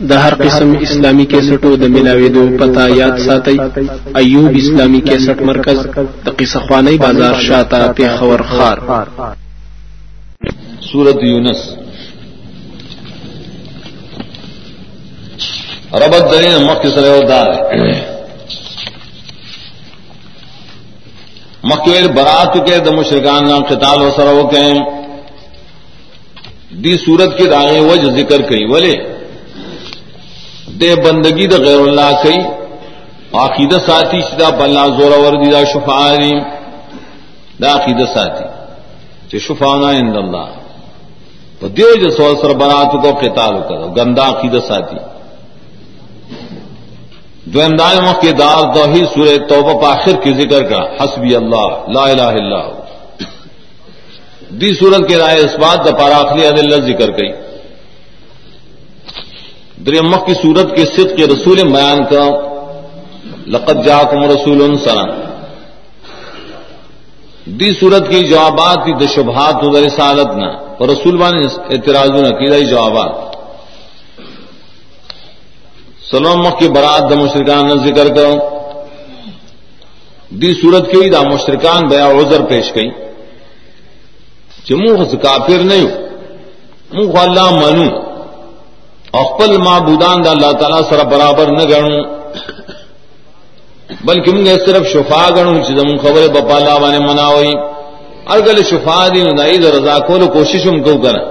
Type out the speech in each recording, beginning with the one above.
د هر قسم اسلامی کیسټو د ملاويدو پتا یاد ساتي ایوب اسلامی کیسټ مرکز، د قصه خوانی بازار شاته په خور خار. سورت یونس. ربط دلیل مکہ سر دار مکہ برات کے دم شرکان نام قتال و سرو کے دی سورت کی داغے وجہ ذکر کئی بولے دے بندگی دا غیر اللہ کئی عقید ساتھی سدا بلّہ زور وردی دا شفاری دا عقید ساتھی چ شفانا عند اللہ۔ تو دیو جو سو سر برات کو قتال کرو گندا عقید ساتھی۔ جو امداد مخ کے دار توحید سورہ توبہ پاخر کی ذکر کا، حسبی اللہ، لا الہ الا اللہ دی صورت کے رائے اس بات دا پاراخلی عدل ذکر کئی۔ درمک کی صورت کے صد کے رسول بیان کا لقت جا کم رسول سرن دی صورت کی جوابات کی دشبہات ادھر سالت نہ اور رسول بان اعتراض نہ کی رہی جوابات۔ سلم کی برات د مشرقان نہ ذکر کرو دی صورت کی دا مشرقان بیا عذر پیش گئی چمو کافر نہیں منہ اللہ منو۔ اخپل معبودان دا اللہ تعالی سر برابر نہ گنو بلکہ منگے صرف شفا گنو چیزم خبر بپا اللہ وانے منا ہوئی ارگل شفا دی ندائی دا رضا کول کوشش ہم کو کرا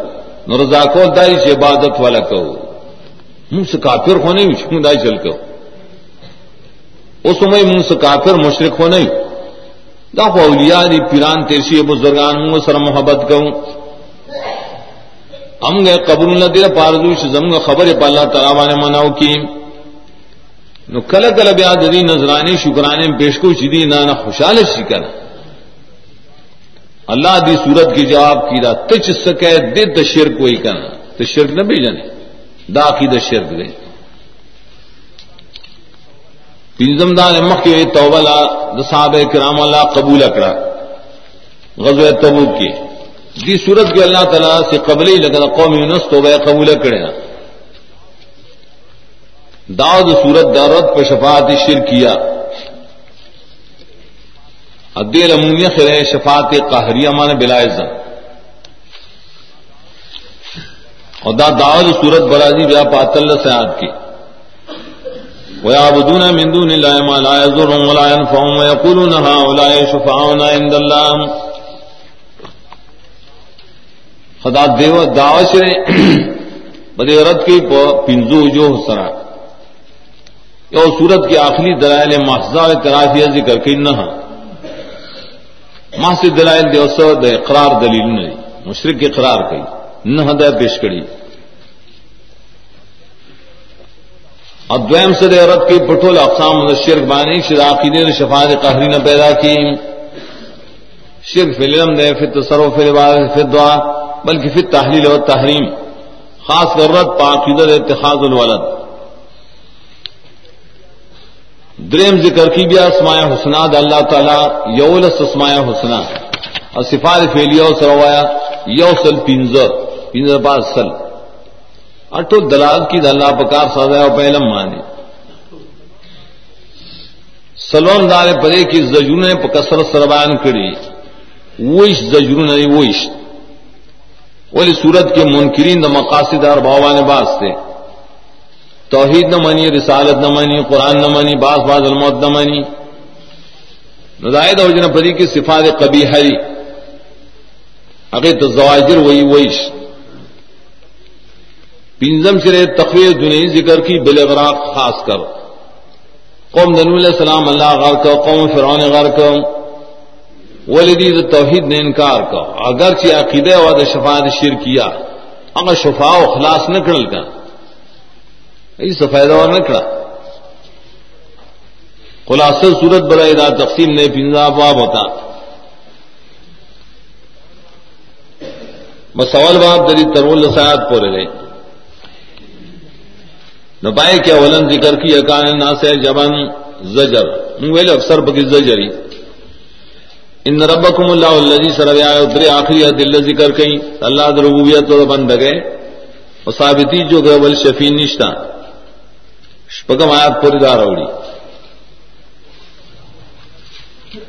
نو رضا کول داری چی عبادت والا کو۔ منہ سے کافر ہونے بھی دائی چل کو۔ اس میں منہ سے کافر مشرق ہونے دا اولیاء دی پیران تیرشی بزرگان منہ سر محبت کروں ہم گئے قبر نہ دے پاردو زم خبر پا اللہ تعالیٰ نے مناؤ کی۔ نو کل کل بیا ددی نظرانے شکرانے پیش کو چیدی نہ نہ خوشحال شکر اللہ دی صورت کی جواب کی دا تچ سکے دے تشر کوئی کرنا تو شرک نہ بھی جانے دا کی دا شرک دے۔ پنزم دان مخ کے توبلا صحابہ کرام اللہ قبول اکڑا۔ غزوہ تبوک کی۔ دی صورت کے اللہ تعالیٰ سے قبل ہی لگا قوم یونس تو وہ قبول کرے داود سورت دارت پہ شفاعت شر کیا۔ ادیل امونیہ خرے شفاعت قہریہ مان بلا بلائزن اور دا داود سورت برازی بیا پاتل سے آد کی۔ ويعبدون من دون الله ما لا يضرهم ولا ينفعهم ويقولون هؤلاء شفعاؤنا عند الله خدا دیو دعوت سے بدے رد کی پنزو جو سرا۔ یو سورت کی آخری دلائل محضا ترافیہ ذکر کی نہ ماں سے دلائل دیو سو دے اقرار دلیل نہیں مشرق کے قرار کی نہ ہاں دے پیش کری۔ ادویم سے دے رد کی پٹول اقسام شرک بانی شراقی نے شفاعت قہری نہ پیدا کی شرک فلم دے فت تصرف فی عبادت فی دعا بلکہ پھر تحلیل اور تحریم، خاص ضرورت پاکیدت اتخاذ الولد۔ دریم ذکر کی بیا اسمایا حسنا اللہ تعالی یول اسمایا حسنا اور سفار فیلیا سروایا یو سل پینزر پینزر اٹو دلال کی اللہ پکار سازایا پہلم مانے۔ سلوم دار پدے کی زجون پکسر سربان کری۔ وش زجرون نہیں وش ولی سورت کے منکرین دا مقاصد اور باوان باز تھے توحید نہ منی رسالت نہ منی قرآن نہ منی باز باز الموت نہ منی ندائد اور جن پری کی صفات کبھی ہری اگر تو زواجر وہی وہیش پنزم سرے تقوی دنیا ذکر کی بلغراق خاص کر. قوم دنو علیہ السلام اللہ غار کا قوم فرعون غار کا ولدی توحید نے انکار کا اگر چی عقیدہ و دا شفاعت شر کیا اگر شفا و خلاص نہ کڑل کا اس فائدہ اور نہ کڑا صورت برائے دا تقسیم نے پنجا باب ہوتا بس سوال باب دری ترول سیاد پورے رہے نہ کیا ولن ذکر کی اکان ناس جبن زجر. ویل اکثر بکی زجری ان ربکم اللہ الذی سریا اترے آخری دل ذکر کئی اللہ در ربوبیت اور بند گئے۔ اور ثابتی جو گئے ول شفی نشتا۔ شپگم آیات پوری دار اوڑی۔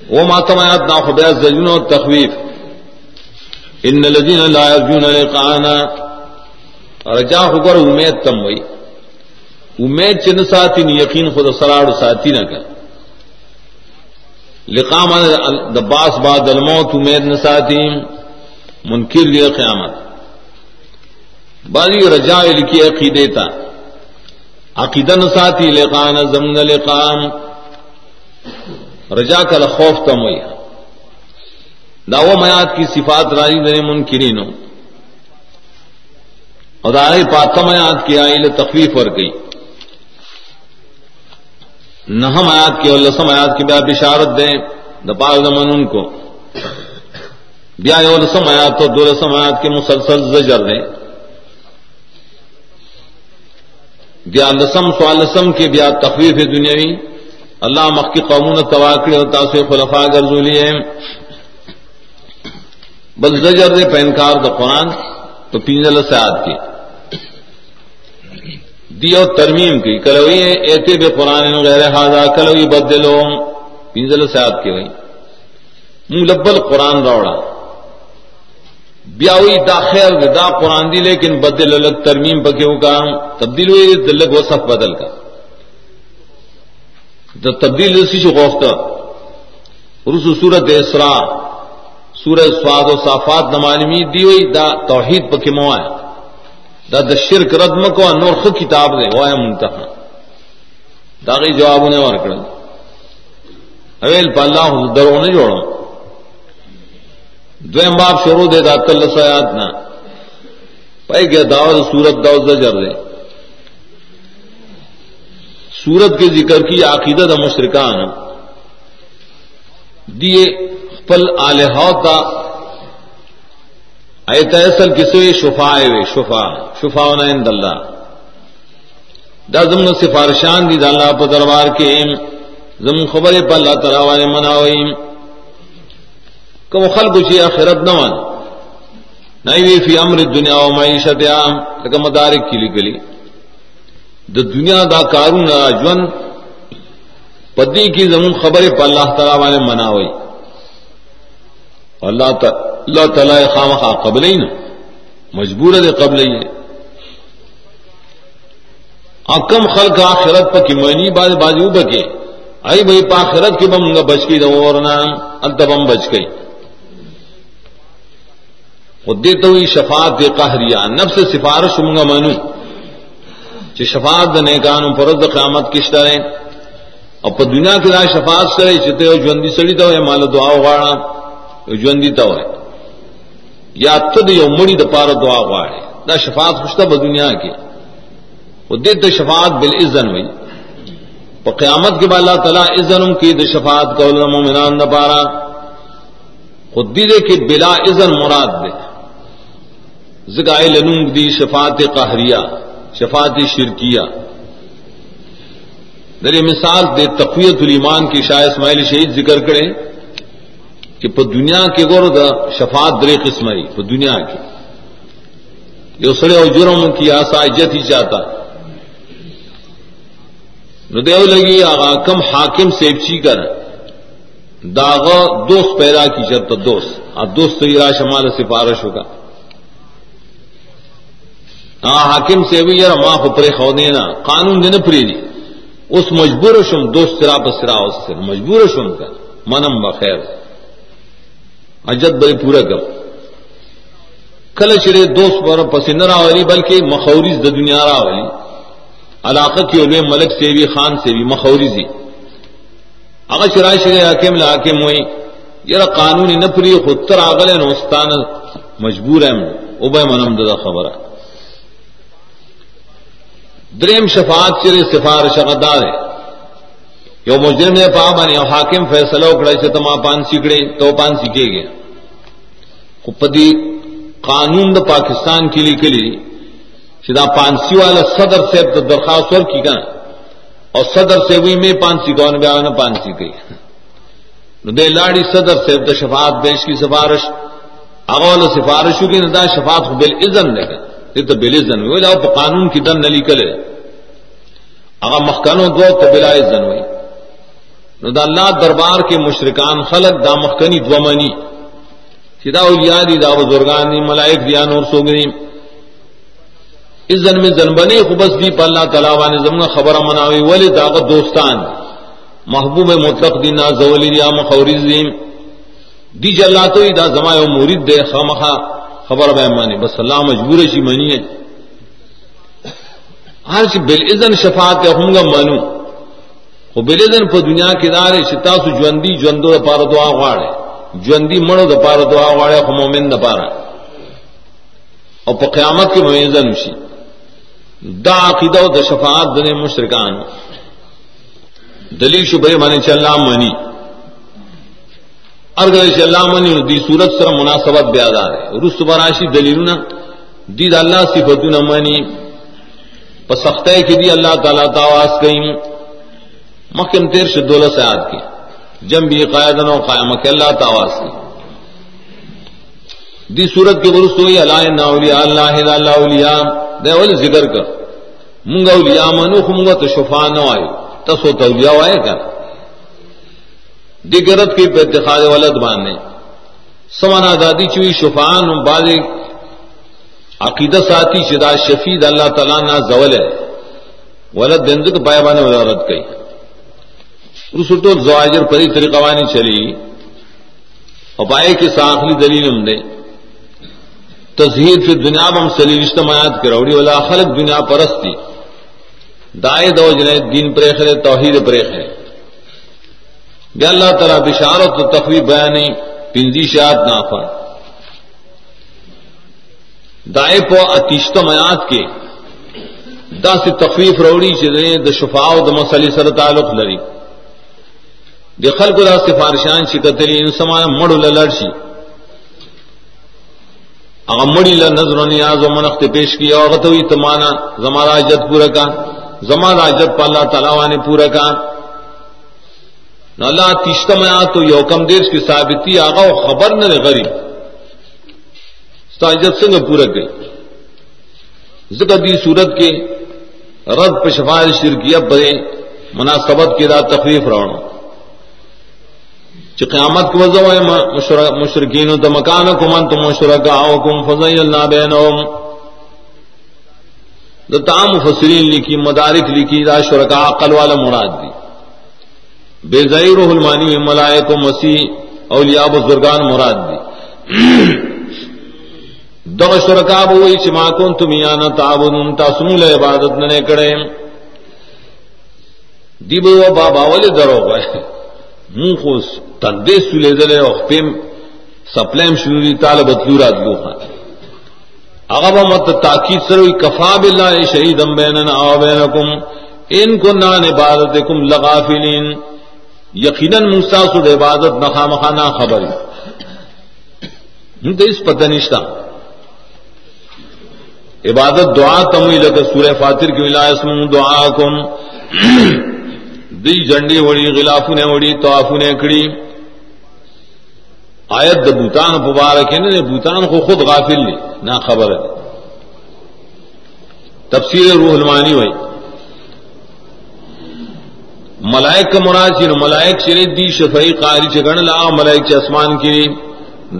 وہ ماتم آیات نا خبیا زجن و تخویف۔ ان لذین لا یرجون لقانا رجا خبر امید تم ہوئی۔ امید چن ساتھی یقین خود سراڑ ساتھی نہ کر۔ لقام دباس بعد الموت امید نہ ساتھی منکر لیا قیامت. بازی رجا لکھی عقیدے تا. عقیدن ساتھی لقان، زمن لقام. رجا کا خوف تم ہوئی داو میات کی صفات راجی دنے منکرین اور آئے پاتم میات کی آئی تخفیف ور گئی نہم آیات کی اور لسم آیات کی بیا بشارت دیں۔ دپاغ دمن ان کو۔ بیا یو لسم آیات تو دو لسم آیات کے مسلسل زجر دیں۔ بیا لسم سوال لسم کے بیا تخفیف دنیاوی۔ اللہ مخ کی قومون تواکڑ اور تاثر خلفا گرزولی ہے بل زجر دے پینکار دا قرآن تو پینزل سیاد کی۔ دیو ترمیم کی، کلوئی ایتے بے قرآن غیر حاضا کلوئی بدلو پینزل سیاد کی وئی منہ لبل قرآن روڑا بیاوی دا خیر دا قرآن دی، لیکن بدل الگ ترمیم پکے کا۔ تبدیل ہوئی دلگ وصف بدل کا۔ دا تبدیل اسی سے غوفتا۔ رسو سورت اسرا سورت سواد و صافات نمالمی دی ہوئی دا توحید پکے موائے دا دا شرک ردم کو نور خود کتاب دے وایا منتہا دا غی جواب نے ور کړل اویل په الله درونه جوړو دویم باب شروع دے دا تل سیات نا پای گیا داود سورت داود زجر دے سورت کے ذکر کی عقیدت مشرکان دیے پل آلہ تا اے تیسل کسے شفا وے، شفا شفا عند اللہ۔ دا زمن سفارشان دی، دا اللہ پا دربار کے زمن خبر پا اللہ تعالی مناویم کم خلق چی آخرت نوان۔ نئی فی امر دنیا و معیشت عام لکہ مدارک کی لکلی۔ دا دنیا دا کارون جون۔ پدی کی زمون خبر پا اللہ تعالی والے مناوئی۔ اللہ اللہ تعالی خام خواہ قبل ہی نا۔ مجبور دے قبل ہی ہے۔ کم خلق آخرت پا کی معنی باز بازو بکے آئی بھائی، پا آخرت کی بم بچ گئی دو ورنہ التبم بچ گئی۔ خود دیتا ہوئی شفاعت قہریہ، نفس سفارش منگا منو چی شفاعت دا نیکانو پرد قیامت کشتا رہے اور پا دنیا کی رائے شفاعت کرے چتے ہو جوندی سڑی تا ہوئے مالا دعا غاڑا جوندی تا ہوئے۔ یا تد یو مڑی دا پارا دعا غاڑے دا شفاعت خوشتا با دنیا کی وہ دیتا شفاعت بالعزن ہوئی۔ پا قیامت کے بعد اللہ تعالیٰ اذن کی دا شفاعت کا علم مومنان دا پارا۔ خود دی دے کہ بلا اذن مراد دے۔ زگائے لنگ دی شفاعت قہریہ، شفاعت شرکیہ۔ در مثال دے تقویت الایمان کی شاہ اسماعیل شہید ذکر کریں۔ کہ پا دنیا کے گور دا شفاعت درے قسمائی، پا دنیا کی یہ سڑے اور جرم کی آسا عجت ہی چاہتا۔ ندیو لگی آغا کم حاکم سیبچی کر داغ دوست پیدا کی چرتا دوست۔ اب دوست تو یہ شمال سفارش ہوگا۔ ہاں حاکم سے بھی یار ماں پپرے خو دینا قانون دینا پری دی۔ اس مجبور شم دوست سرا پسرا اس سے۔ مجبور شم کا۔ منم بخیر اجت بڑی پورا کر۔ کل چرے دوست پر پسند راولی بلکہ مخوریز د دنیا راولی علاقہ کی علوے ملک سے بھی، خان سے بھی مخوریزی اگر چرائے شرے حاکم حاکم ہوئی۔ یار قانون نہ پری خود تر آگل نوستان مجبور ہے ابے منم ددا خبر ہے۔ دریم شفاعت چرے سفارش غدار ہے یو مجرم نے پا بانی او حاکم فیصلہ اکڑا سے تما پان سیکڑے تو پان سیکھے گیا خپدی قانون دا پاکستان کے لیے کلی سیدھا پانسی والا صدر سے تو درخواست ور کی کنا۔ اور صدر سے بھی میں پانسی کون بیا نے پانسی گئی دے لاڑی صدر سے تو شفاعت بیش کی سفارش۔ اغول سفارش کی ندا شفاعت بل اذن لے گا۔ یہ تو بل اذن ہوئے جاؤ قانون کی دن نلی کلے اگر مخکنوں دو تو بلا زن ہوئی۔ نو دا اللہ دربار کے مشرکان خلق دا مخکنی دو منی. اولیاء دی، دا بزرگان دی، ملائک دیا نور سو گئی اس زن میں زن بنی خوبص دی پا اللہ تعالیٰ وانے زمنا خبر مناوی، ولی داغت دوستان. محبوب مطلق دی نازولی دیا مخوریز دی. دی جلاتو دا زمائے و مورید دے، خامخا خبر بے مانی. بس اللہ مجبور شی منی ہے. ہر چی بالعزن شفاعت ہوں گا منو. خو بالعزن پا دنیا کی دارے شتاسو جوندی جوندو دا پار دعا غاڑے جوندی مڑو دا پار دعا غاڑے خو مومن دا پارا اور پا قیامت کے مویزن شی دا عقیدہ و دا شفاعت دنے مشرکان. دلیل شبہ مانے چلا منی ارگر چلا منی دی صورت سر مناسبت بیادار ہے رس براشي دلیلونه. براشی دلیل دید اللہ صفت منی پسخت کی دی اللہ تعالیٰ تاواز کہیں مکم تیر سے دولت سے آد کی جم بھی قائدن و قائم کے اللہ تاواز کی دی۔ صورت کے برس ہوئی اللہ نہ اولیاء اللہ اللہ اولیاء۔ دے ولی ذکر کر۔ منگا اولیاء منو منگا تو شفا نہ آئے۔ تسو تو اولیاء آئے کر۔ دیگرت کی پہ اتخاذ ولد باندھنے سمانا دادی چوئی شفان بعض عقیدہ ساتھی شدا شفید اللہ تعالیٰ نا زول ہے۔ ولد دند تو پائے بانے ولادت کئی۔ رسول زواجر پری طریقہ وانی چلی۔ اور پائے کے ساخلی دلیل ہم دے۔ تزہیر پھر دنیا میں ہم سلی رشتہ میات کے روڑی والا خلق دنیا پرستی دائے دو جنے دین پریخرے توحید پریخرے بے اللہ تعالیٰ بشارت و تخوی بیان پنجی شاعت نافا دائے پو اتیشت میات کے۔ دا سے تخویف روڑی چلے د شفا د مسلی سر تعلق لری۔ د خلق دا سفارشان چې شکتلی ان سمان مڑو للرشی اگر مڑی نظر و نیاز و منخت پیش کی اور غتوی تمانا زمارا جد پورا کا. زمارا جد پا اللہ تعالیٰ نے پورا کا. نو اللہ تیشتم آیات تو یو کم دیش کی ثابتی، آغا و خبر نہ غریب. ستاجت سنگ پورا گئی ذکر دی صورت کے رد پہ شفاعت شرکیہ بڑے مناسبت کی دا تخفیف رونا چی قیامت کی وضع ہے مشرکین تو مکانکم، انتم مشرکاؤکم فضی اللہ بینہم۔ دا تام مفسرین لکھی، مدارک لکھی، دا شرکا عقل والا مراد دی۔ بے ظہیر المانی ملائے کو مسیح، اولیاء، بزرگان مراد دی۔ دغ شرکاب ہوئی چما کن تم یا نہ تابن تاسمول عبادت نہ کڑے دی بو بابا والے درو گئے منہ کو تندے سلے دلے اور پیم سپلیم شروع دي طالب رات لو خان اغب مت تاکید سروئی کفا باللہ شہیدم بیننا او بینکم، ان کنان عبادتکم لغافلین. یقیناً موسا سد عبادت نخا مخانہ خبر تو اس پتہ نشتا. عبادت دعا تموی لگ سورہ فاتر کی ولاسم دعا کم دی جنڈی وڑی غلافوں نے وڑی توافوں نے کڑی۔ آیت د بوتان مبارک ہے نا بوتان کو خود غافل لی نہ خبر ہے۔ تفسیر روح المانی ہوئی ملائک کا مراد چی ملائک چرے دی شفعی قاری چگن لا ملائک چ اسمان کی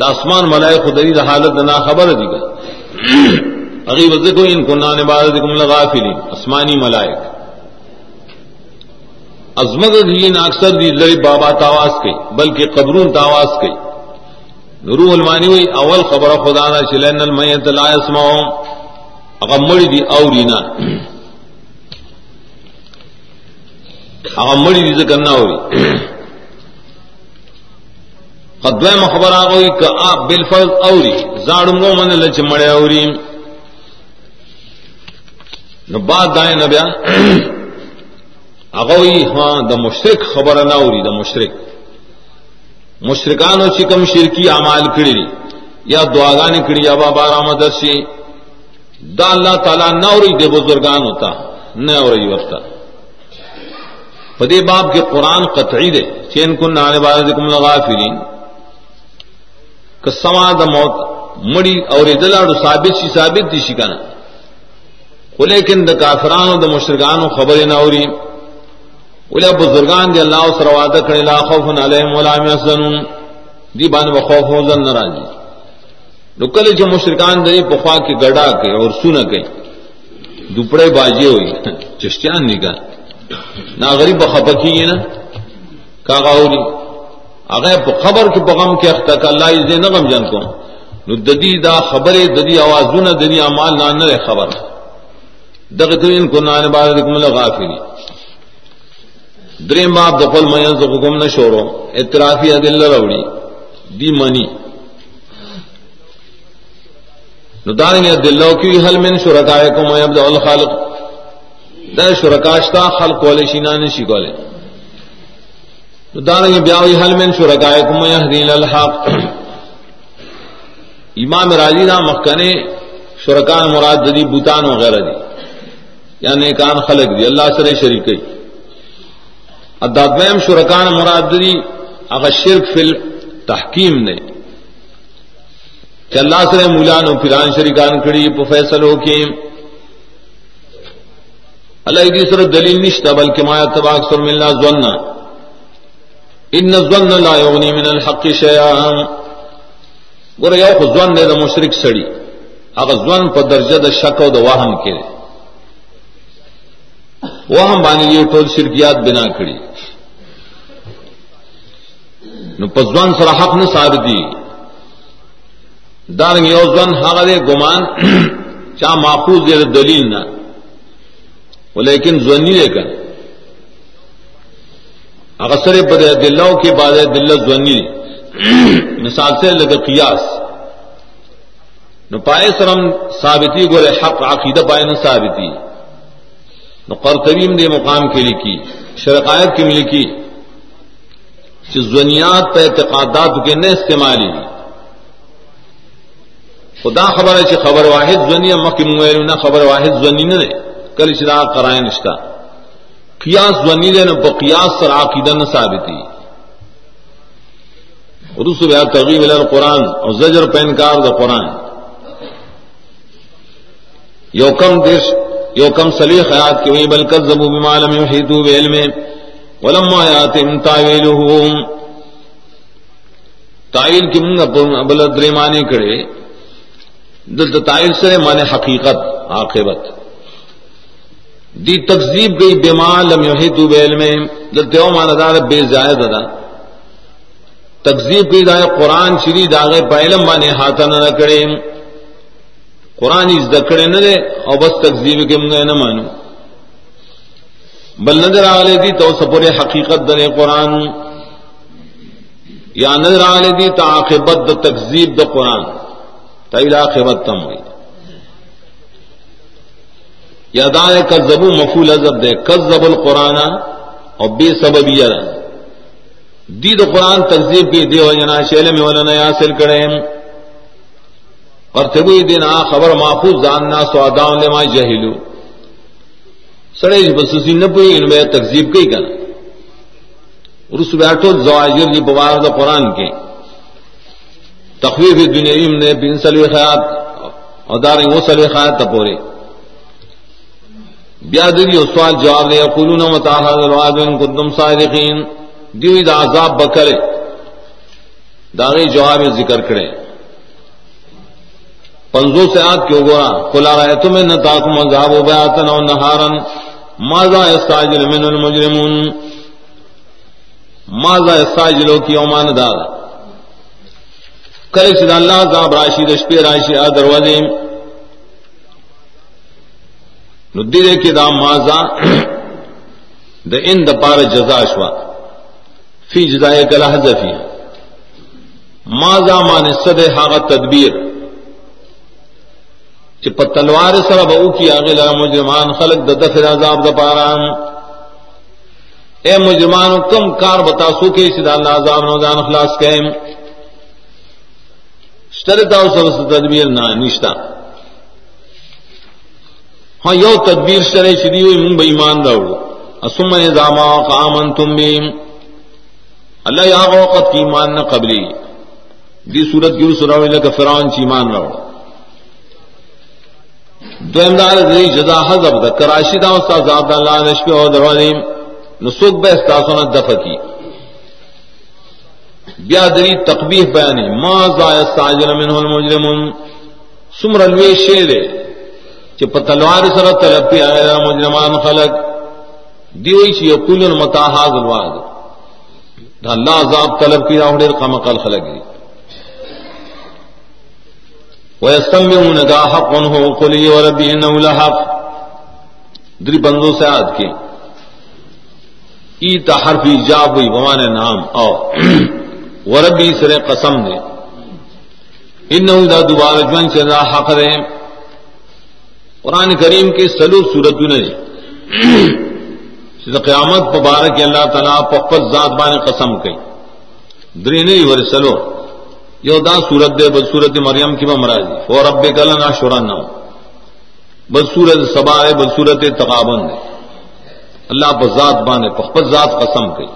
دا اسمان ملائک خدری دا حالت نا خبر دی گا۔ اگی وذکو ان کو نان عبادتکم لغافلین، اسمانی ملائک۔ عظمت دین اکثر دی لری بابا تاواز کی، بلکہ قبرون تاواز کی۔ روح المانی ہوئی اول خبر خدا نہ چلین المیت لا يسمعون اغمڑی دی اورینا مڑی ریز کرنا ہوئی۔ قدوہ خبر آ گئی کہ آپ بالفل اوری۔ زاڑوں من لچ مڑے اوری۔ نو بات دائیں نہ بیا اگوئی ہاں دا مشرق خبر نہ اوری دا مشرق مشرکان و چکم شرکی اعمال کڑی یا دعاگان کڑی یا بابا رامدرسی دا اللہ تعالیٰ نہ اوری دے بزرگان ہوتا نہ اوری وقتا فدی باب کے قرآن قطعی دے چین کن نانے بارے کم لگا کسما دا موت مڑی اور ادلاڑ ثابت سی ثابت دی شکانا لیکن د کافرانو، د مشرکانو خبر نہ اوری ولا بزرگان دی اللہ سره وعده کړی لا خوف علیهم ولا هم يحزنون دی باندې خوف او ځن ناراضي نو کله چې مشرکان دې په خوا کې ګډا کې اور سونه کې دوپړې باجی ہوئی چشتیان نگاہ نا غریب بخپکی ہے نا کاغاوری هغه په خبر کې پیغام کې اخته ک الله یې نه غم جن کو نو ددی دا خبره ددی اوازونه دنیا مال نه نه خبر. دغه تو ان کو نه باندې کوم، له دریم باب دخل مین زقکم نہ شورو، اعترافی ادل روڑی۔ دی منی۔ نو دارنگی ادلو کی حل من شرکائکم و یبدع الخالق دا شرکاشتا خلق والے شینان شی کولے۔ نو دارنگی بیاوی حل من شرکائکم و یهدین الحق۔ امام راجی دا مخکنے شرکان مراد دی بوتان وغیرہ دی۔ یعنی کان خلق دی۔ اللہ سر شریکی ادادم شرکان مرادری اگر شرک فل تحکیم نے۔ کہ اللہ سے مولان و پھران شریکان کڑی پو فیصل ہو کے اللہ کی سر دلیل نشتا، بلکہ مایا تباک سر ملنا زن ان زن لا یغنی من الحق شیئا۔ گورے یو خو زن دے دا مشرک سڑی۔ اگر زن پا درجہ دا شک و دا واہم کے۔ وہ ہم بانی یہ ٹول شرکیات بنا کڑی۔ نو پزوان سره حق نه ثابتي دارنګ یو ځوان هغه دی ګمان، چا ماخوذ دی دلیل نه. ولیکن ځونی دی کنه هغه سره په دلو کې بعد دل ځونی مثال سے لگا قیاس. نو پائے سرم ثابتی گورے حق عقیدہ پائے نہ ثابتی نو قرطبیم دے مقام کے لکھی شرقائت کی ملکی زنیات پہ اعتقادات کے نہ استعمالی خدا خبر ہے خبر واحد زنی مکی نہ خبر واحد زنی نے کل چرا کرائے نشتا قیاس زنی دے نہ قیاس سر عقیدہ نہ ثابتی اردو سے تغیب ال القرآن اور زجر پینکار دا قرآن۔ یوکم دیش یوکم سلی خیات کے وہی بلکت زبو بمالم یحیطو بعلم ولما یاتم تاویلهم تائل کی منگا بل درے مانے کڑے دل تائل سے مانے حقیقت، عاقبت. دی تکذیب گئی بے مال لم یحیطو بعلم دل تیو مانا دار بے زائد ادا تکذیب گئی دائے قرآن شری داغے پہلم مانے ہاتھا نہ کڑے قرآن اس دکڑے نہ دے اور بس تکذیب کے منگا نہ مانو. بل نظر آلے دی تو سپور حقیقت در قرآن. یا نظر آلے دی تا عاقبت د تکذیب د قرآن. تا عاقبت تم ہوئی. یا دائے کذبو مفول ازب دے. کذب القرآن اور بے سبب یرا دی د قرآن تکذیب کی دیو جنا شیل میں ولنا یاسل کرے اور تبھی دن آ خبر محفوظ جاننا سواداؤں لما جہلو. سڑے بسوسی نہ پوئی یعنی ان میں تقزیب کئی کنا۔ رس بیٹھو زواجر جی بوار دا قرآن کے۔ تخویف دنیا نے بن سلوی خیات اور داریں وہ سلوی خیات تپورے بیادری اور سوال جواب دے قلون متاحد الواد ان قدم صادقین۔ دیوی دا عذاب بکرے۔ داغی جواب ذکر کرے۔ پنزو سے آت کیوں گورا کلا رہے تمہیں نہ تاکم عذاب و بیاتن اور نہارن۔ ماضا استاجل من المجرمون؟ ماضا استاجلو کی اومان دار؟ کرے چد اللہ عذاب راشی دشپی راشی آ دروازے ندیرے کی دا ماضا دا ان دا پار جزا شوا فی جزائے کلا حذفی ماضا مان صد حاغ تدبیر. چې په تلوار سره به او کی هغه لا مجرمان خلق د دفر عذاب د پاره اے مجرمان کم کار بتا سو کې چې د الله عذاب نو ځان خلاص کړي شتره تاسو سره تدبیر نه نشتا. ہاں یو تدبیر شرع شدی ہوئی من بے ایمان راوڑو اسم نظاما قامن تم بیم اللہ یا وقت کی ایمان نہ قبلی دی صورت کی سراوی لکا فرعون چی ایمان راوڑو دو امداد دی جزا حضب دا کراشی دا استاد عبد اللہ نشپی اور دروازیم نسوک بے استاسونا دفع کی۔ بیا دری تقبیح بیانی، ما زای استعجل منه المجرمون۔ سمر الوی شیر چی پا تلوار سر طلب پی مجرمان خلق۔ دیوئی چی یقولن متا حاضر الواد دا اللہ عذاب طلب کی راہ دیر قمقل خلق دی۔ ويستمعون دا حق هو قل وربي انه لحق دری بندوں سے آد کے ای حرف ایجاب ہوئی بمان نام او وربی سر قسم دے۔ انه دا دوبارہ جون سے دا حق دے۔ قرآن کریم کے سلو سورت نے۔ قیامت مبارک اللہ تعالیٰ پپت ذات بان قسم کئی دری نہیں ور سلو یو دا سورت دے بد سورت مریم کی مراضی فور رب کلنا شران بد سورت سبا ہے بد سورت تقابن دے. اللہ بذات بانے پخبت ذات قسم کئی.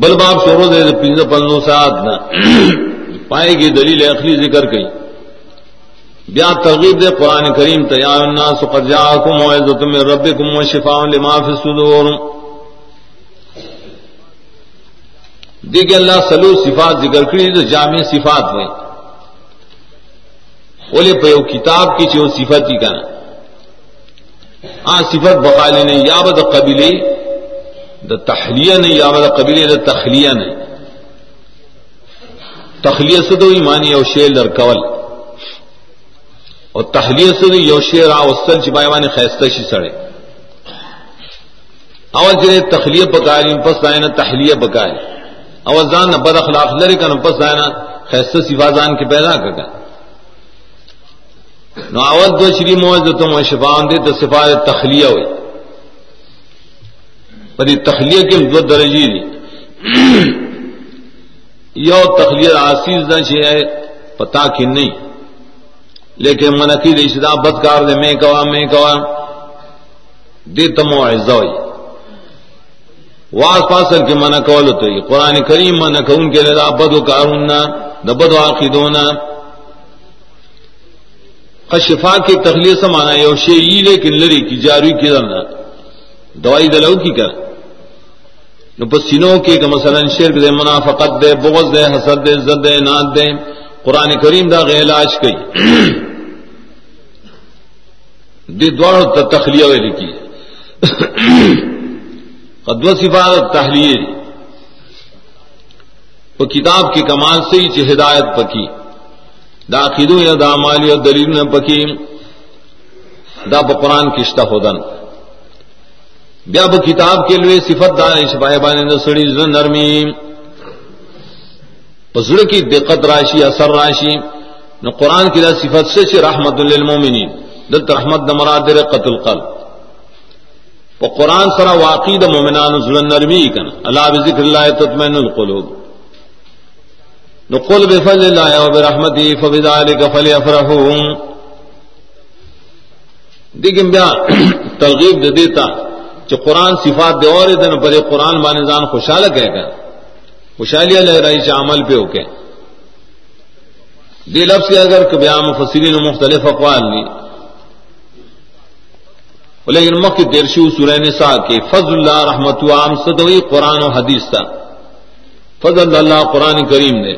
بل باب شورو دے پنج پنجوں سے نہ پائے گی دلیل اخلی ذکر کئی. بیا ترغیب دے، قرآن کریم تیار الناس، قد جاءکم موعظۃ من ربکم وشفاء لما فی الصدور دیکھ اللہ سلو صفات ذکر کری تو جامع صفات ہوئی بولے پہ وہ کتاب کی چیز صفت ہی کا ہاں صفت بقالی نہیں، یا بد قبیلے، دا تخلیہ نہیں، یا بد قبیلے دا تخلیہ نہیں۔ تخلیہ سے ایمانی او شیر لرکول اور تخلیہ سے تو یو شیر آ وسل چپائے وانی خیستہ شی سڑے۔ اول جنہیں تخلیہ پکائے پس آئے نا تحلیہ پکائے اوزان بد اخلاق لری کا پس آنا خیست صفازان کے پیدا کر گا نو اول دو شری موز تم شفان دے تو صفات تخلیہ ہوئی پر تخلیہ کے دو درجی دی یو تخلیہ آسیز نہ ہے پتا کہ نہیں لیکن منقی رشتہ بدکار دے میں کوا میں کوا دے تمو عزا ہوئی واس پاسر کے منع کول تو یہ قرآن کریم منع کون کے لیے بد و کارونا دبد واقعدونا خشفا کی تخلیص مانا یو شی لیکن لری کی جاری کی درنا دوائی دلو کی کر۔ نو پس سینوں کے کہ مثلا شرک دے، منافقت دے، بغض دے، حسد دے زد دے، ناد دے۔ قرآن کریم دا غیر علاج کئی۔ دی دوڑ تخلیہ ہوئے قدو صفات تحلیل وہ کتاب کی کمال سے ہی ہدایت پکی۔ دا یا دا مالی اور دلیل نے پکی۔ دا قرآن کشتہ ہودن بیا ب کتاب کے لیے صفت دار شپائے بانے سڑی نرمی۔ پسڑ کی دقت راشی اثر راشی۔ نہ قرآن کی دا صفت سے رحمت للمومنین۔ دلت رحمت دمرادر قتل قلب وہ قرآن سرا واقعی د مومنان ظلم نرمی کن اللہ بذکر اللہ تطمئن القلوب. نقل بفضل اللہ و برحمتی فبذلک فلیفرحون دیکھیں بیا ترغیب دے دیتا کہ قرآن صفات دے اور دن پر قرآن بانزان خوشحال کہہ کر خوشحالی لہ رہی سے عمل پہ ہو کے دی لفظ اگر کبھی عام مفسرین مختلف اقوال لی لیکن مکھ درشو سورہ نساء کے فضل اللہ رحمت عام صدوی قرآن و حدیث تھا فضل اللہ قرآن کریم نے۔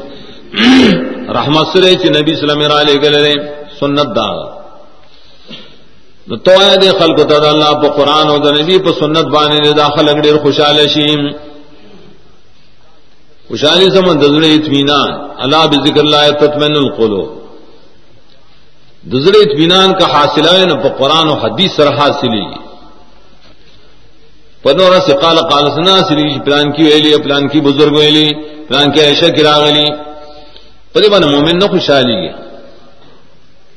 رحمت سرے چ نبی سلم علیہ گلے سنت دا۔ تو آیا دے خلق تا اللہ پا قرآن و دا نبی پا سنت بانے دے داخل اگڑیر خوشحال شیم۔ خوشحالی سمن دزر اطمینان۔ اللہ بذکر اللہ تطمئن القلوب۔ دزر اطمینان کا حاصل ہے نہ قرآن و حدیث سر حاصلی پدورا سے قال قال سنا سری جی، پلان کی ویلی، پلان کی بزرگ ویلی، پلان کی عائشہ کی راغلی. پدی بنا مومن نہ خوشحالی ہے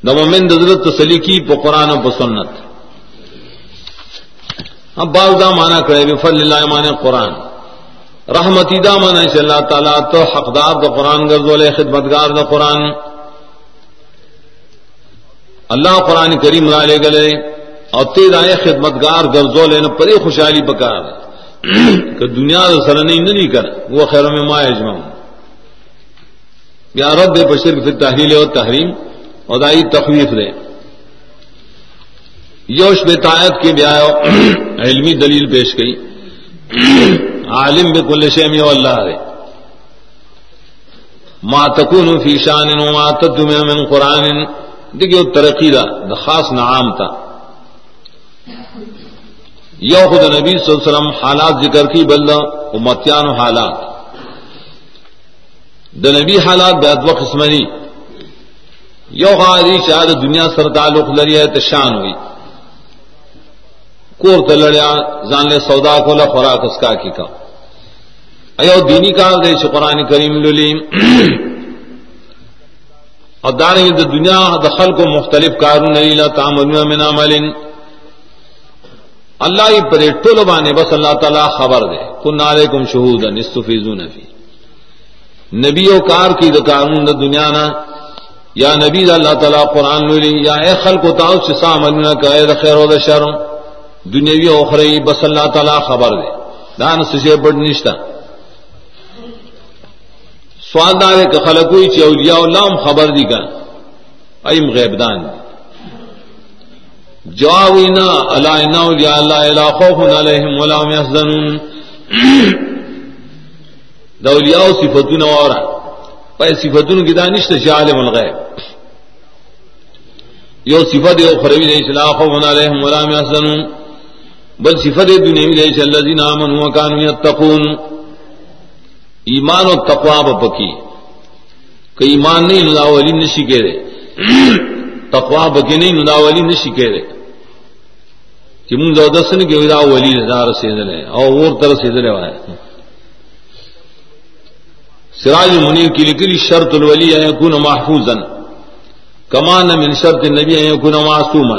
دا مومن دزرت تسلی کی قرآن و پا سنت. اب بعض دا مانا کرے بفل اللہ مانا قرآن. رحمتی دا مانا اللہ تعالیٰ تو حقدار دا قرآن گرزول خدمتگار دا قرآن. اللہ قرآن کریم لا لے گلے، اور تیز آئے خدمتگار گرزو لینا پری خوشحالی پکار کہ دنیا سر نہیں نہیں کر۔ وہ خیروں میں ما اجما یا رد بشر پھر تحریل اور تحریم۔ اور دائی تخویف دے۔ یوش بتایت کے بیا علمی دلیل پیش گئی۔ عالم بے کل شیم یو اللہ رے ما تکون فی شان ما تدم من قرآن۔ دیکھیے ترقی دا دا خاص نعام تھا یو خود نبی صلی اللہ علیہ وسلم حالات ذکر کی بلدا امتیان حالات. دا نبی حالات بے ادب قسمنی یو غادی شاید دنیا سر تعلق لری ہے تشان ہوئی کور تلڑیا زان لے سودا کو لا خوراک اس کا کی کا. ایو دینی کار دے چ قران کریم للیم اور داریں دا دنیا دخل کو مختلف کارون لا تعملون من عمل. اللہ ہی پر ٹول بانے، بس اللہ تعالی خبر دے. کن علیکم شہودا نستفیزون فی. نبی و کار کی دا قانون دا دنیا نا، یا نبی دا اللہ تعالی قرآن لولی یا اے خلق و تاؤ چسا عملنا کا اے دا خیر و دا شر. دنیاوی اخری بس اللہ تعالی خبر دے. دان سشے بڑ نشتا سوال دار ہے کہ خلقوی چی اولیاء اللہ ہم خبر دی کا ایم غیب دان جوابینا الا انا اولیاء اللہ الا خوف علیہم ولا هم يحزنون دا اولیاء صفتون اورا پای صفتون کی دانش ته عالم الغیب۔ یو صفت یو خروی دی اصلاح خوف علیہم ولا هم يحزنون بل صفت دنیاوی دی الذین آمنوا وكانوا يتقون ایمان و تقوا بکی کہ ایمان نہیں نداولی نشی کے رے تقوا بکی نہیں نداولی نشی کے رے کہ من زودس نے کہ ادا ولی دار سے دلے اور اور طرح سے دلے وائے سراج منیر کی لکلی شرط الولی ہے کن محفوظا. کمان من شرط النبی ہے کن معصوما.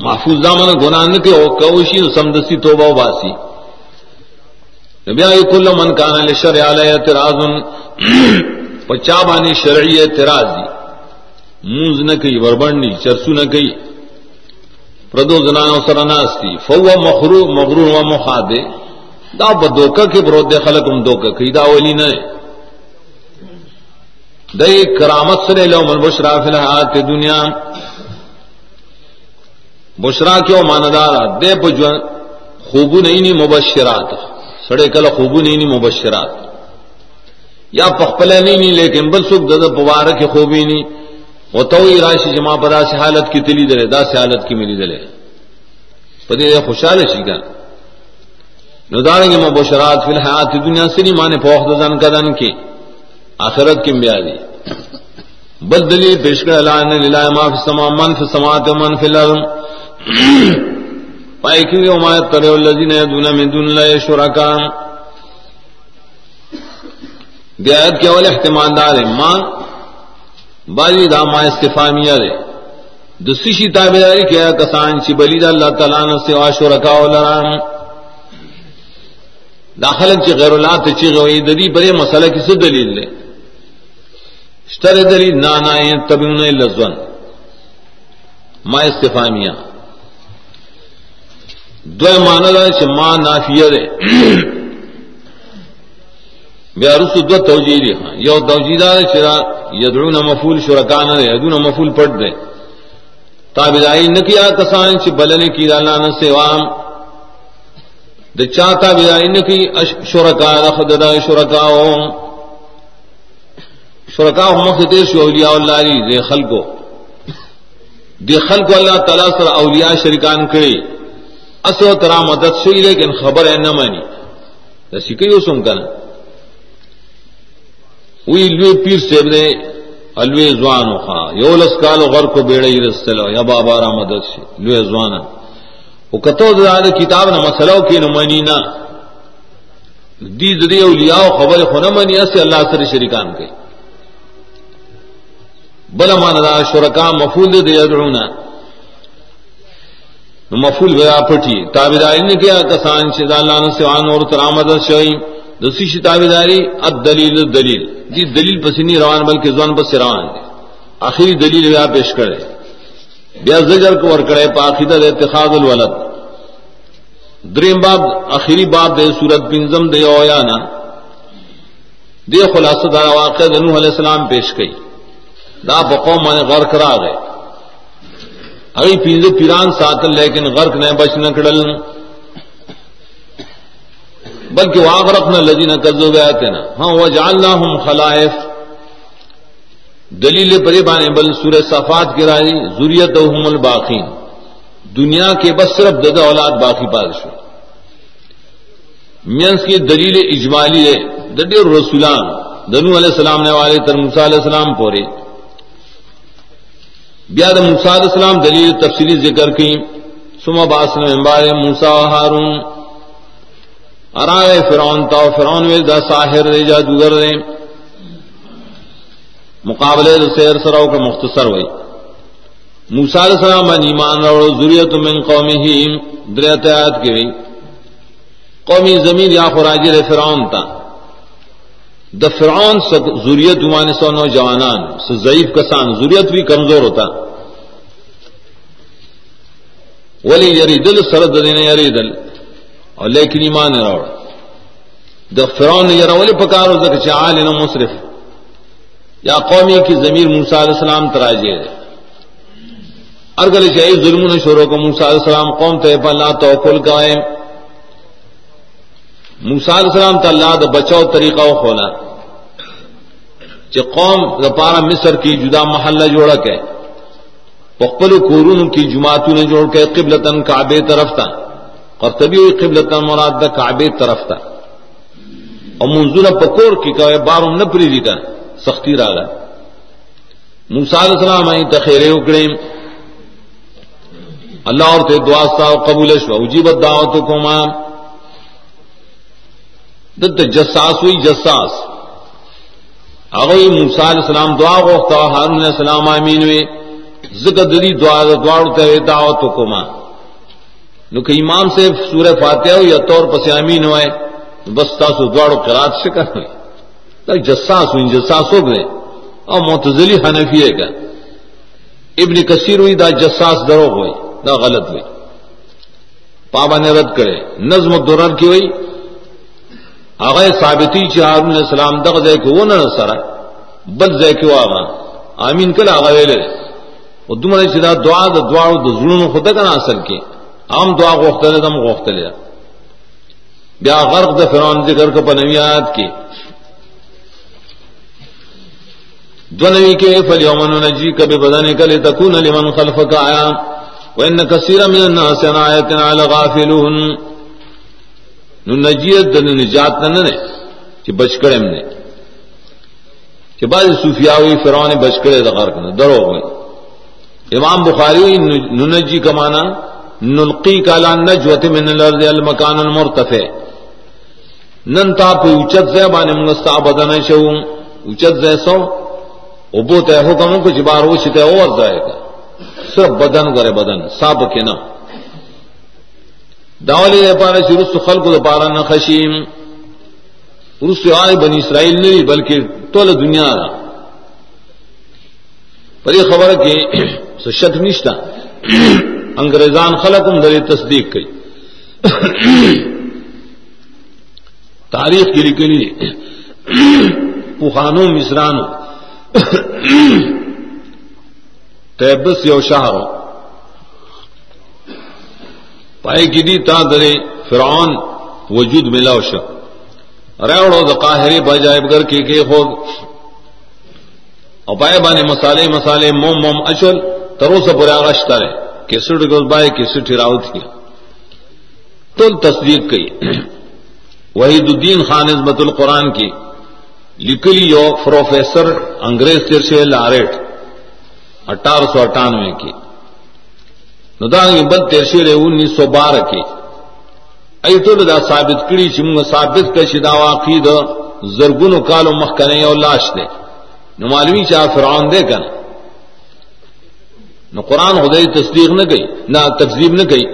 محفوظ دامن گناہ نہ کہ او کوشی سمدسی توبہ و باسی نبی کل من کان لشر علی اعتراض پچا بانی شرعی اعتراض دی۔ مونز نہ کئی وربڑنی چرسو نہ کئی۔ پردو زنانو سرناستی فو مخرو مغرور و مخادے۔ دا بدوکا کے برود دے خلقم دوکا کئی، دا ولی نہ دئی کرامت سرے لو من بشرا فی الحیات دنیا۔ بشرا کیوں ماندارا دے پجو خوبو نہیں نی مبشرات۔ سڑے کل خوبو نہیں مبشرات. یا پخپلے نہیں نی لیکن بل سکھ دد پبارک خوبی نہیں وہ تو ہی راشی جی جمع پدا سے حالت کی تلی دلے دا سے حالت کی ملی دلے. پدے خوشحال شیگا نداریں گے مبشرات فی الحیات دنیا سے نہیں مانے پوخ دزن کدن کی. آخرت کی بیادی بل دلیل پیش کر اللہ نے للہ ما فی السماء، من فی السماوات و من فی الارض. پائے کیوں کہ ہمارے ترے الذین يدعون من دون اللہ شرکا. دیات کے اول احتمال دار ہے ماں دا ما استفامیہ دے دوسری شی تابداری کیا کسان چی بلی دا اللہ تعالیٰ نے سے واشو رکاو لرام داخل چی غیر اللہ تے چی غوی دلی بڑے مسئلہ کسی دلیل دے شتر دلیل نانا تبیون لزون ما استفامیہ۔ دو مانا دا چی ما نافیہ دے۔ بیا رسو دو توجیہ دی ہاں۔ یو توجیہ دا چرا یدعون مفول شرکان دے یدعون مفول پڑ دے۔ تابدائی نکیا کسان چی بلنے کی اللہ نہ سوام د چا تابدائی نکی شرکا دا خود دا شرکا شرکا مخدر شو اولیاء اللہ علی خلقو۔ دے خلقو اللہ تعالی سر اولیاء شرکان کری۔ اسو ترا مدد شئی لیکن خبر ہے نہ مانی دسی کئی سن کنا وی لوی پیر سے دے الوی زوان خا یو لس کال غر کو بیڑے رسلو یا بابا را مدد سی لوی زوان او کتو دا کتاب نہ مسلو کی نہ منی نہ دی دی اولیاء خبر خو نہ منی اس اللہ سره شریکان کے بل مان دا، شرکا مفعول دی یدعونا. مفعول گیا پٹھی تابعدارین نے کیا کسان سے اللہ نے سوان اور ترامد شئی. دوسری شتابداری الدلیل دلیل دی دلیل. جی پسینی روان بلکہ زون پس روان دی. آخری دلیل بیا پیش کرے. بیا زجر کو ور کرے پاخیدہ دے اتخاذ الولد. دریم باب، آخری باب دے سورت بنزم دے اویانا دے خلاصہ دا واقع نوح علیہ السلام پیش کئی. دا بقوم من غرق را گئے اگئی پینزو پیران ساتل لیکن غرق نے بچ نہ کڑل۔ بلکہ واغرق نہ لذی نہ کزو گیا تینا۔ ہاں وجعلناہم خلائف۔ دلیل پری بانے، بل سورہ صفات کی راجی ذریت الباقین۔ دنیا کے بس صرف دد اولاد باقی بادشاہ مینس کی دلیل اجمالی ہے۔ ددی رسولان، دنو علیہ السلام نے والے تر علیہ السلام پورے۔ بیاد موسیٰ علیہ السلام دلیل تفصیلی ذکر کی سما باس نے ممبار موسیٰ ہارون ارائے فرعون تا فرعون وی دا ساحر رے جادوگر رے مقابلے دو سیر سراؤ کا مختصر ہوئی موسیٰ علیہ السلام من ایمان روڑو ذریت من قومی دریت آیات کی قومی زمین یا خراجر فرعون تا. دا فرعون ضروریت عمان سو نوجوانان سے ضعیف کسان ضروریت بھی کمزور ہوتا. ولی یری دل سرد دین یری دل اور لیکن ایمان روڑ دا فرعون یرا ولی پکارو زکا چاہ نو مصرف. یا قومی کی ضمیر موسیٰ علیہ السلام تراجے ارگل چاہیے ظلم نے شروع کو موسیٰ علیہ السلام قوم تے پر اللہ توکل قائم. موسیٰ علیہ السلام تا اللہ دا بچاؤ طریقہ و خولا. چی قوم دا پارا مصر کی جدا محلہ جوڑا کے پخپل کورون کی جماعتوں نے جوڑ کے قبلتن کعبے طرف تھا اور تبھی ہوئی قبلتن مراد دا کعبے طرف تھا اور منظور پکور کی کہ بارم نہ پری دی کا سختی را گا موسیٰ علیہ السلام آئی تخیرے اکڑے اللہ اور تے دعا سا قبول شو اجیبت دعوتکما دت جساس ہوئی جساس. اگوی موسیٰ علیہ السلام دعا غوختا حارون علیہ السلام آمین وی. ذکر دری دعا دعا تے دعوت کما نو کہ امام سے سورہ فاتحہ ہو یا طور پس آمین ہوئے بس تاسو دوڑو قرات سے کر ہوئی تک جساس ہوئی جساس ہو گئے اور معتزلی حنفی ہے کا ابن کثیر ہوئی دا جساس درو ہوئی دا غلط ہوئی پابا نے رد کرے نظم الدرر کی ہوئی آغا ثابتی چی ہارون علیہ السلام دغ دے کو وہ نہ سرا بد دے کو آغا. آمین کلا آغا ویلے او دمرے چی دا دعا دا دعا دا ظلم خدا کنا اصل کی. عام دعا غوختلے دم غوختلے بیا غرق دا فرعون ذکر کا پنوی آیات کی. دو نوی کے فلیومن نجی کبھی بدن کلی تکون لمن خلفک آیا وان کثیر من الناس عن آیتنا لغافلون. نو نجیت د نجات نه نه چې بچ کړم نه چې بعض صوفیاوی فرعون بچ کړي د غرق نه درو وي امام بخاری نو نجی کمانا نلقی کالا نجوت من الارض المکان المرتفع۔ نن تا په اوچت ځای باندې موږ ستا بدن شو، اوچت ځای سو، او بو ته حکم کو چې بار وشته اور ځای کا صرف بدن غره بدن صاحب کې نه داولی دے پارا چی رسو خلق دے پارا نخشیم رسو آئے بنی اسرائیل نہیں بلکہ طول دنیا دا پر یہ خبر کہ شک نشتا انگریزان خلق ہم در تصدیق کی تاریخ کی لکلی پخانوں مصرانوں تیبس یو شہروں پائے کی دی تا درے فرعون، وجود ملاو شا ریوڑو دا قاہری بجائب گر کی کے خود اور پائے بانے مسالے مسالے موم موم اچل ترو سے پورے آغشتا رہے کیسٹ گز بائے کیسٹ راوت کیا تل تصدیق کی وحید الدین خان عزمت القرآن کی لکلی یو پروفیسر انگریز ترشے لاریٹ اٹھارہ سو اٹھانوے کی ندانگی بل تیرشی رہے انیس سو بارہ کی ایتو دا ثابت کری چی مونگا ثابت کشی دا واقعی دا زرگونو کالو مخکنے او لاش دے نو معلومی چاہ فرعون دے کنا نو قرآن خدای تصدیق نہ گئی نہ تکذیب نہ گئی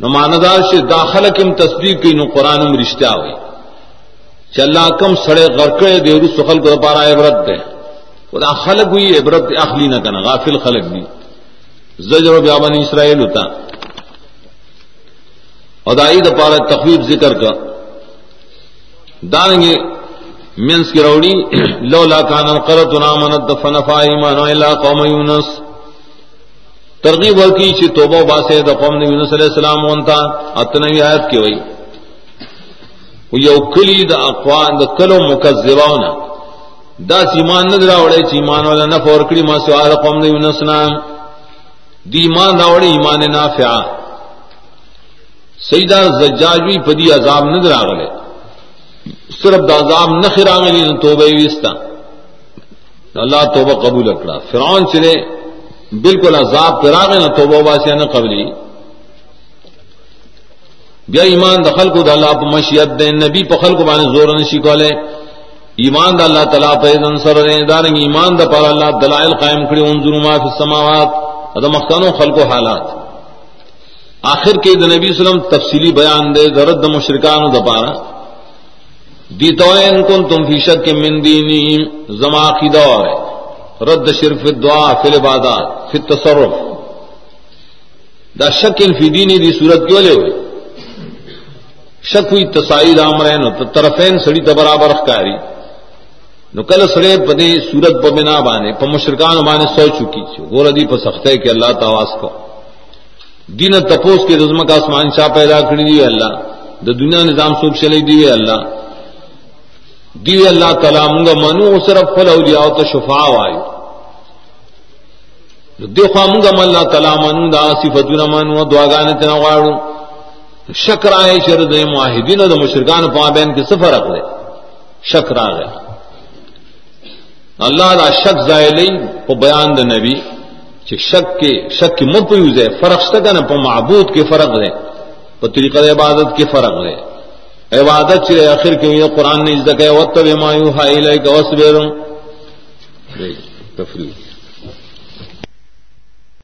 نو ماندار سے داخل کم تصدیق کی نو قرآن میں رشتہ ہوئی چ اللہ کم سڑے غرقے دے رس خلق پارا عبرت دے خدا خلق ہوئی عبرت اخلی نہ کنا غافل خلق بھی زجر و بیابن اسرائیل ہوتا۔ ادائی دا پارا تخویب ذکر کا۔ دانگے منس کی روڑی، لولا کان القرۃ نامنت فنفا ایمان الا قوم یونس۔ ترغیب ورکی چی توبہ باسے دا قوم نبی یونس علیہ السلام وانتا اتنوی آیت کی وئی۔ یو کلی دا اقوان، دا کلو مکذباونا دا سیمان ندرا وڑے چی ایمان والا نفع ورکڑی، ما سوا دا قوم یونس نام۔ دی ایمان راوڑی، ایمان نافعہ سیدہ زجاجوی پدی عذاب ندر آگلے صرف دا عذاب نخر آگلی نہ توبہ ویستا. اللہ توبہ قبول اکڑا. فرعون چلے بالکل عذاب پر آگے نہ توبہ واسیا نہ قبلی. بیا ایمان دخل کو دا اللہ پا مشیت دے، نبی پا خلق بانے زور نشی کولے. ایمان دا اللہ تعالیٰ پا ایدن سر دے دارنگ ایمان دا پر اللہ دلائل قائم کری، انظروا ما فی السماوات. دا مختانو خلق و حالات. آخر کے د نبی وسلم تفصیلی بیان دے درد مشرکان و دپارا دی توین کن تم فی شک کے من دینی، زما کی دور رد شرف دعا فی العبادات، فی التصرف. دا شک ان فی دینی دی صورت کیوں لے ہوئے شک ہوئی تسائی امرین تو طرفین سڑی تو برابر کاری نو کل سڑے پدی صورت پبنا بانے پ مشرکان بانے سو چکی چې غور دی پہ سخت ہے کہ اللہ تواس کو دین تپوس کے رزم کا آسمان شاہ پیدا کری دی اللہ دا دنیا نظام سوکھ چلی دی اللہ دی اللہ تعالیٰ منگا منو صرف فل اولیاء تو شفا وائی دیکھا منگا من اللہ تعالیٰ منو، دا صفت نہ منو دعا گانے تنا واڑو شکر آئے شرد معاہدین دا مشرکان پا بین کے سفر رکھ دے شکر آ گئے اللہ دا شک زائل بیان دا نبی شک کے شک کی مت یوز ہے فرق سکا نا معبود کے فرق ہے پہ طریقہ عبادت کے فرق ہے عبادت چلے آخر کے یہ قرآن نے عزت ہے وط مایو ہائی لائک تفریح۔